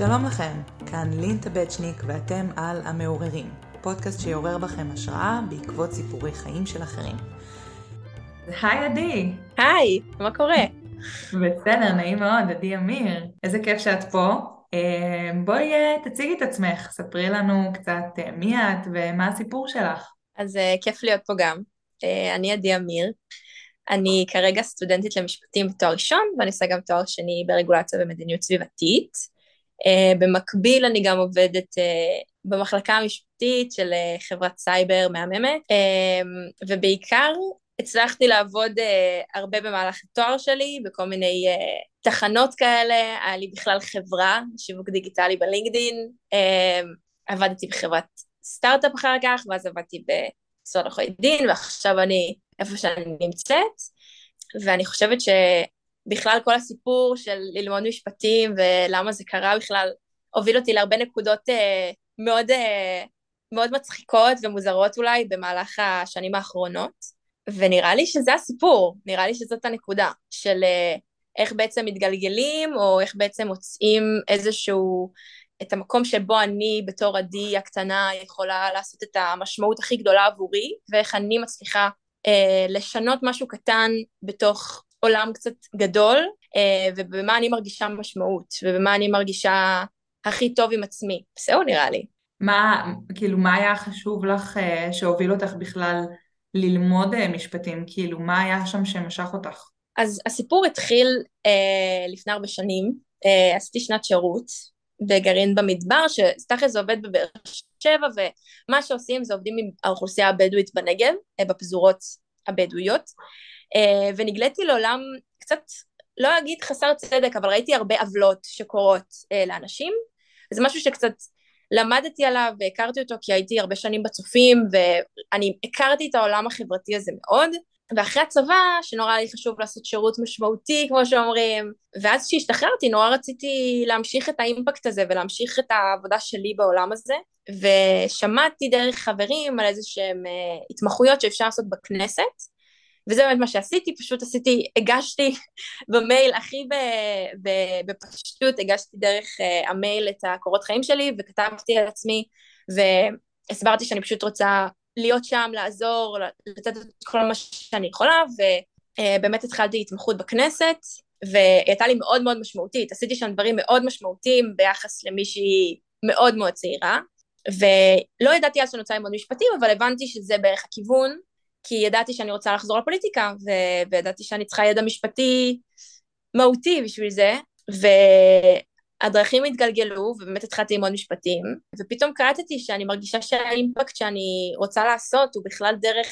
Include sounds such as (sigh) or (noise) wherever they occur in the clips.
שלום לכם, כאן לין טבצ'ניק ואתם על המעוררים, פודקאסט שיעורר בכם השראה בעקבות סיפורי חיים של אחרים. היי עדי. היי, מה קורה? בסדר, נעים מאוד, עדי אמיר. איזה כיף שאת פה. אה, בואי אה, תציגי את עצמך, ספרי לנו קצת אה, מי את ומה הסיפור שלך. אז כיף להיות פה גם. אני עדי אמיר. אני כרגע סטודנטית למשפטים בתואר ראשון, ואני עושה גם תואר שני ברגולציה ומדיניות סביבתית. במקביל אני גם עובדת במחלקה המשפטית של חברת סייבר מהממת, ובעיקר הצלחתי לעבוד הרבה במהלך התואר שלי, בכל מיני תחנות כאלה, היה לי בכלל חברה, שיווק דיגיטלי בלינקדין, עבדתי בחברת סטארט-אפ אחר כך, ואז עבדתי במשרד עורכי דין, ועכשיו אני איפה שאני נמצאת, ואני חושבת שבכלל כל הסיפור של ללמוד משפטים ולמה זה קרה בכלל, הוביל אותי להרבה נקודות uh, מאוד, uh, מאוד מצחיקות ומוזרות אולי במהלך השנים האחרונות. ונראה לי שזה הסיפור, נראה לי שזאת הנקודה של אה, איך בעצם מתגלגלים, או איך בעצם מוצאים איזשהו, את המקום שבו אני בתור עדי הקטנה יכולה לעשות את המשמעות הכי גדולה עבורי, ואיך אני מצליחה אה, לשנות משהו קטן בתוך עולם קצת גדול, אה, ובמה אני מרגישה משמעות, ובמה אני מרגישה הכי טוב עם עצמי. זהו נראה לי. מה, כאילו, מה היה חשוב לך אה, שהוביל אותך בכלל ללמוד אה, משפטים? כאילו, מה היה שם שמשך אותך? אז הסיפור התחיל אה, לפני הרבה שנים, אה, עשיתי שנת שירות בגרעין במדבר, זה עובד בבאר שבע, ומה שעושים זה עובדים עם האוכלוסייה הבדואית בנגב, אה, בפזורות הבדואיות, אה, ונגליתי לעולם קצת, לא אגיד חסר צדק, אבל ראיתי הרבה עוולות שקורות אה, לאנשים, וזה משהו שקצת למדתי עליו והכרתי אותו כי הייתי הרבה שנים בצופים ואני הכרתי את העולם החברתי הזה מאוד ואחרי הצבא שנורא לי חשוב לעשות שירות משמעותי כמו שאומרים. ואז כשהשתחררתי נורא רציתי להמשיך את האימפקט הזה ולהמשיך את העבודה שלי בעולם הזה. ושמעתי דרך חברים על איזה שהם uh, התמחויות שאפשר לעשות בכנסת. וזה באמת מה שעשיתי, פשוט עשיתי, הגשתי (laughs) במייל הכי בפשטות, הגשתי דרך uh, המייל את הקורות חיים שלי וכתבתי על עצמי והסברתי שאני פשוט רוצה להיות שם, לעזור, לתת את כל מה שאני יכולה ובאמת התחלתי התמחות בכנסת והייתה לי מאוד מאוד משמעותית, עשיתי שם דברים מאוד משמעותיים ביחס למישהי מאוד מאוד צעירה ולא ידעתי אז שאני רוצה ללמוד משפטים אבל הבנתי שזה בערך הכיוון כי ידעתי שאני רוצה לחזור לפוליטיקה, ו- וידעתי שאני צריכה ידע משפטי מהותי בשביל זה, והדרכים התגלגלו, ובאמת התחלתי ללמוד משפטים, ופתאום קלטתי שאני מרגישה שהאימפקט שאני רוצה לעשות הוא בכלל דרך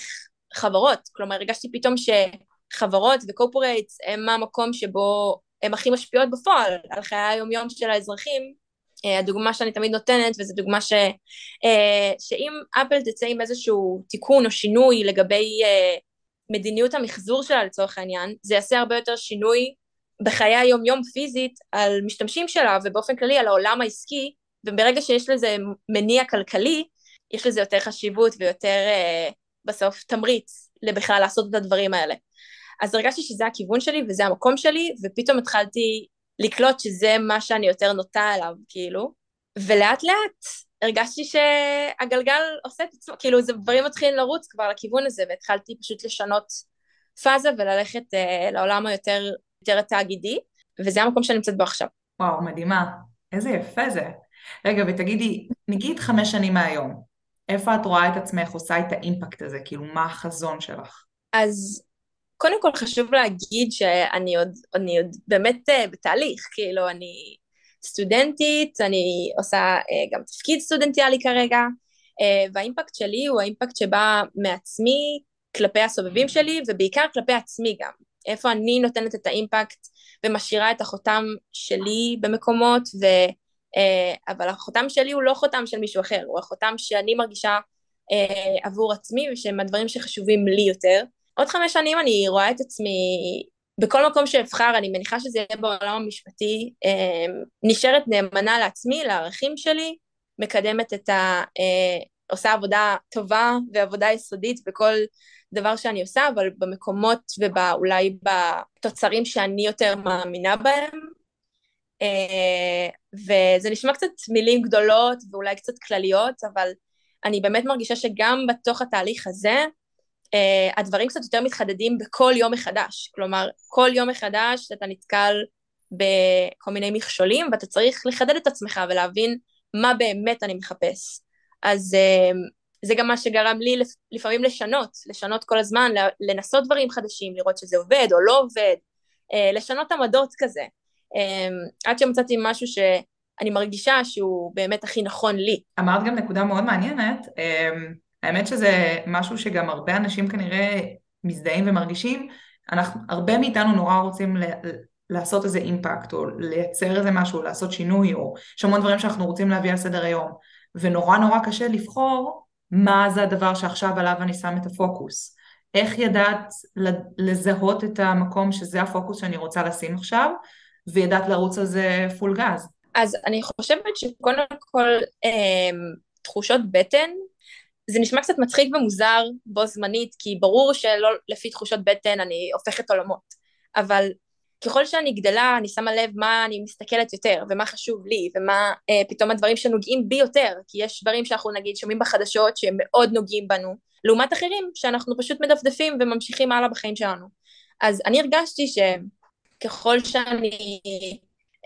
חברות, כלומר הרגשתי פתאום שחברות וקורפורייטס הם המקום שבו הן הכי משפיעות בפועל על חיי היומיום של האזרחים, אה, הדוגמה שאני תמיד נותנת, וזו דוגמה ש, אה, שאם אפל תצא עם איזשהו תיקון או שינוי לגבי אה, מדיניות המחזור שלה לצורך העניין, זה יעשה הרבה יותר שינוי בחיי היום יום פיזית על משתמשים שלה ובאופן כללי על העולם העסקי, וברגע שיש לזה מניע כלכלי, יש לזה יותר חשיבות ויותר בסוף תמריץ לבכלל לעשות את הדברים האלה. אז הרגשתי שזה הכיוון שלי וזה המקום שלי, ופתאום התחלתי לקלוט שזה מה שאני יותר נוטה אליו, כאילו, ולאט לאט הרגשתי שהגלגל עושה את עצמו, כאילו זה דברים מתחילים לרוץ כבר לכיוון הזה, והתחלתי פשוט לשנות פאזה וללכת uh, לעולם היותר יותר תאגידי, וזה המקום שאני נמצאת בו עכשיו. וואו, מדהימה. איזה יפה זה. רגע, ותגידי, נגיד חמש שנים מהיום, איפה את רואה את עצמך עושה את האימפקט הזה? כאילו, מה החזון שלך? אז קודם כל חשוב להגיד שאני עוד, אני עוד באמת uh, בתהליך, כאילו אני סטודנטית, אני עושה uh, גם תפקיד סטודנטיאלי כרגע, uh, והאימפקט שלי הוא האימפקט שבא מעצמי כלפי הסובבים שלי ובעיקר כלפי עצמי גם. איפה אני נותנת את האימפקט ומשאירה את החותם שלי במקומות, ו, uh, אבל החותם שלי הוא לא חותם של מישהו אחר, הוא החותם שאני מרגישה uh, עבור עצמי ושהם הדברים שחשובים לי יותר. עוד חמש שנים אני רואה את עצמי בכל מקום שאבחר, אני מניחה שזה יהיה בעולם המשפטי, אמ, נשארת נאמנה לעצמי, לערכים שלי, מקדמת את ה... אה, עושה עבודה טובה ועבודה יסודית בכל דבר שאני עושה, אבל במקומות ואולי בתוצרים שאני יותר מאמינה בהם. אה, וזה נשמע קצת מילים גדולות ואולי קצת כלליות, אבל אני באמת מרגישה שגם בתוך התהליך הזה, uh, הדברים קצת יותר מתחדדים בכל יום מחדש. כלומר, כל יום מחדש אתה נתקל בכל מיני מכשולים, ואתה צריך לחדד את עצמך ולהבין מה באמת אני מחפש. אז uh, זה גם מה שגרם לי לפעמים לשנות, לשנות כל הזמן, לנסות דברים חדשים, לראות שזה עובד או לא עובד, uh, לשנות עמדות כזה. Um, עד שמצאתי משהו ש... אני מרגישה שהוא באמת הכי נכון לי. אמרת גם נקודה מאוד מעניינת, אמ, האמת שזה משהו שגם הרבה אנשים כנראה מזדהים ומרגישים, אנחנו, הרבה מאיתנו נורא רוצים ל, לעשות איזה אימפקט, או לייצר איזה משהו, לעשות שינוי, או יש המון דברים שאנחנו רוצים להביא על סדר היום, ונורא נורא קשה לבחור מה זה הדבר שעכשיו עליו אני שם את הפוקוס. איך ידעת לזהות את המקום שזה הפוקוס שאני רוצה לשים עכשיו, וידעת לרוץ על זה פול גז? אז אני חושבת שקודם כל אה, תחושות בטן, זה נשמע קצת מצחיק ומוזר בו זמנית, כי ברור שלא לפי תחושות בטן אני הופכת עולמות, אבל ככל שאני גדלה אני שמה לב מה אני מסתכלת יותר ומה חשוב לי ומה אה, פתאום הדברים שנוגעים בי יותר כי יש דברים שאנחנו נגיד שומעים בחדשות שהם מאוד נוגעים בנו לעומת אחרים שאנחנו פשוט מדפדפים וממשיכים הלאה בחיים שלנו אז אני הרגשתי שככל שאני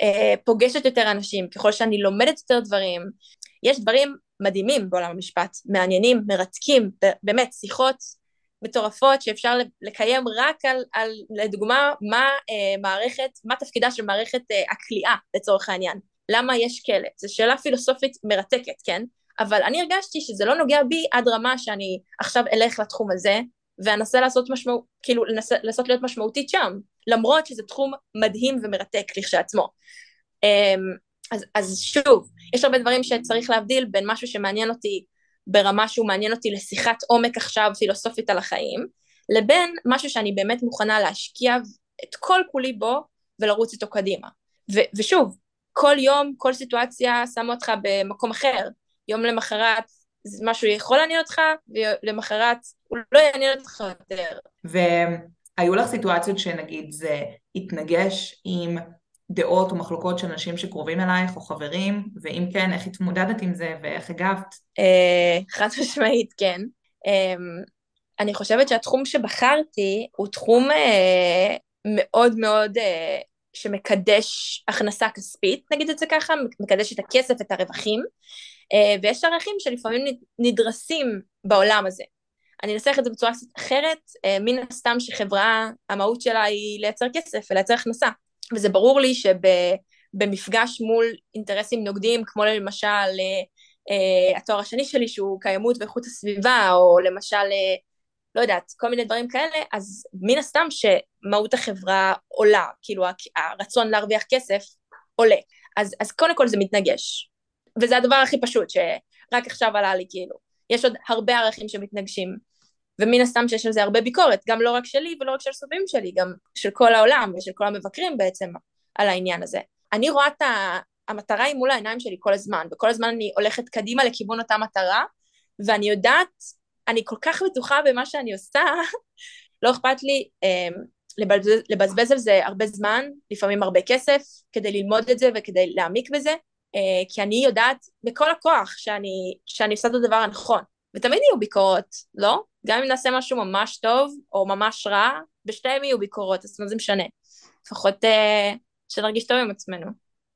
אה, פוגשת יותר אנשים, ככל שאני לומדת יותר דברים. יש דברים מדהימים בעולם המשפט, מעניינים, מרתקים, באמת, שיחות מטורפות שאפשר לקיים רק על, על לדוגמה, מה אה, מערכת, מה תפקידה של מערכת אה, הכליאה לצורך העניין. למה יש כלא? זו שאלה פילוסופית מרתקת, כן? אבל אני הרגשתי שזה לא נוגע בי עד רמה שאני עכשיו אלך לתחום הזה, ואנסה לעשות משמעות, כאילו לנסות להיות משמעותית שם. למרות שזה תחום מדהים ומרתק לכשעצמו. אמ, אז, אז שוב, יש הרבה דברים שצריך להבדיל בין משהו שמעניין אותי ברמה שהוא מעניין אותי לשיחת עומק עכשיו פילוסופית על החיים, לבין משהו שאני באמת מוכנה להשקיע את כל כולי בו ולרוץ איתו קדימה. ו- ושוב, כל יום, כל סיטואציה שמה אותך במקום אחר. יום למחרת משהו יכול לעניין אותך, ולמחרת הוא לא יעניין אותך יותר. היו לך סיטואציות שנגיד זה התנגש עם דעות או מחלוקות של אנשים שקרובים אלייך או חברים, ואם כן, איך התמודדת עם זה ואיך הגבת? Uh, חד משמעית, כן. Um, אני חושבת שהתחום שבחרתי הוא תחום uh, מאוד מאוד שמקדש הכנסה כספית, נגיד את זה ככה, מקדש את הכסף, את הרווחים, ויש ערכים שלפעמים נדרסים בעולם הזה. אני אנסח את זה בצורה קצת אחרת, אה, מן הסתם שחברה, המהות שלה היא לייצר כסף ולייצר הכנסה. וזה ברור לי שבמפגש מול אינטרסים נוגדים, כמו למשל אה, התואר השני שלי שהוא קיימות ואיכות הסביבה, או למשל, אה, לא יודעת, כל מיני דברים כאלה, אז מן הסתם שמהות החברה עולה, כאילו הרצון להרוויח כסף עולה. אז, אז קודם כל זה מתנגש. וזה הדבר הכי פשוט, שרק עכשיו עלה לי כאילו. יש עוד הרבה ערכים שמתנגשים. ומן הסתם שיש על זה הרבה ביקורת, גם לא רק שלי ולא רק של סובבים שלי, גם של כל העולם ושל כל המבקרים בעצם על העניין הזה. אני רואה את המטרה היא מול העיניים שלי כל הזמן, וכל הזמן אני הולכת קדימה לכיוון אותה מטרה, ואני יודעת, אני כל כך בטוחה במה שאני עושה, (laughs) לא אכפת לי אה, לבזבז, לבזבז על זה הרבה זמן, לפעמים הרבה כסף, כדי ללמוד את זה וכדי להעמיק בזה, אה, כי אני יודעת בכל הכוח שאני, שאני עושה את הדבר הנכון. ותמיד יהיו ביקורות, לא? גם אם נעשה משהו ממש טוב או ממש רע, בשתיהם יהיו ביקורות, אז מה זה משנה? לפחות אה, שנרגיש טוב עם עצמנו.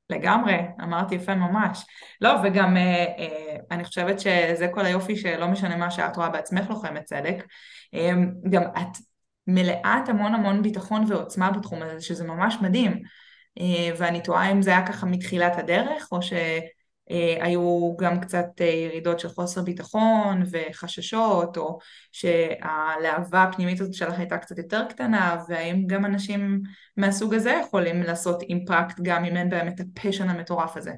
לגמרי, אמרתי יפה ממש. לא, וגם אה, אה, אני חושבת שזה כל היופי שלא משנה מה שאת רואה בעצמך לוחמת צדק, אה, גם את מלאת המון המון ביטחון ועוצמה בתחום הזה, שזה ממש מדהים. אה, ואני תוהה אם זה היה ככה מתחילת הדרך, או ש... אה, היו גם קצת אה, ירידות של חוסר ביטחון וחששות, או שהלהבה הפנימית הזאת שלך הייתה קצת יותר קטנה, והאם גם אנשים מהסוג הזה יכולים לעשות אימפקט גם אם אין בהם את הפשן המטורף הזה?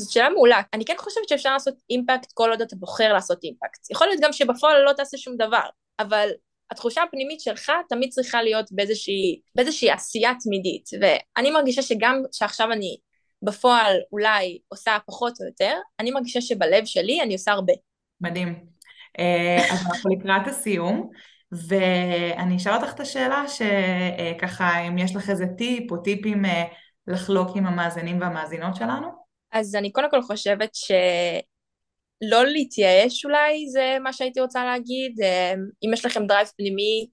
זאת שאלה מעולה. אני כן חושבת שאפשר לעשות אימפקט כל עוד אתה בוחר לעשות אימפקט. יכול להיות גם שבפועל לא תעשה שום דבר, אבל התחושה הפנימית שלך תמיד צריכה להיות באיזושהי, באיזושהי עשייה תמידית. ואני מרגישה שגם שעכשיו אני בפועל אולי עושה פחות או יותר, אני מרגישה שבלב שלי אני עושה הרבה. מדהים. אה, אז אנחנו לקראת הסיום, ואני אשאל אותך את השאלה שככה אם יש לך איזה טיפ או טיפים לחלוק עם המאזינים והמאזינות שלנו. אז אני קודם כל חושבת שלא להתייאש אולי זה מה שהייתי רוצה להגיד, אם יש לכם drive פנימי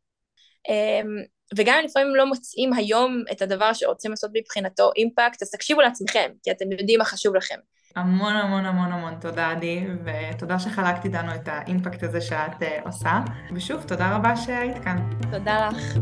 וגם אם לפעמים לא מוצאים היום את הדבר שרוצים לעשות מבחינת impact, אז תקשיבו לעצמכם, כי אתם יודעים מה חשוב לכם. המון המון המון המון תודה עדי, ותודה שחלקת איתנו את ה impact הזה שאת אה, עושה, ושוב, תודה רבה שהיית כאן. תודה לך.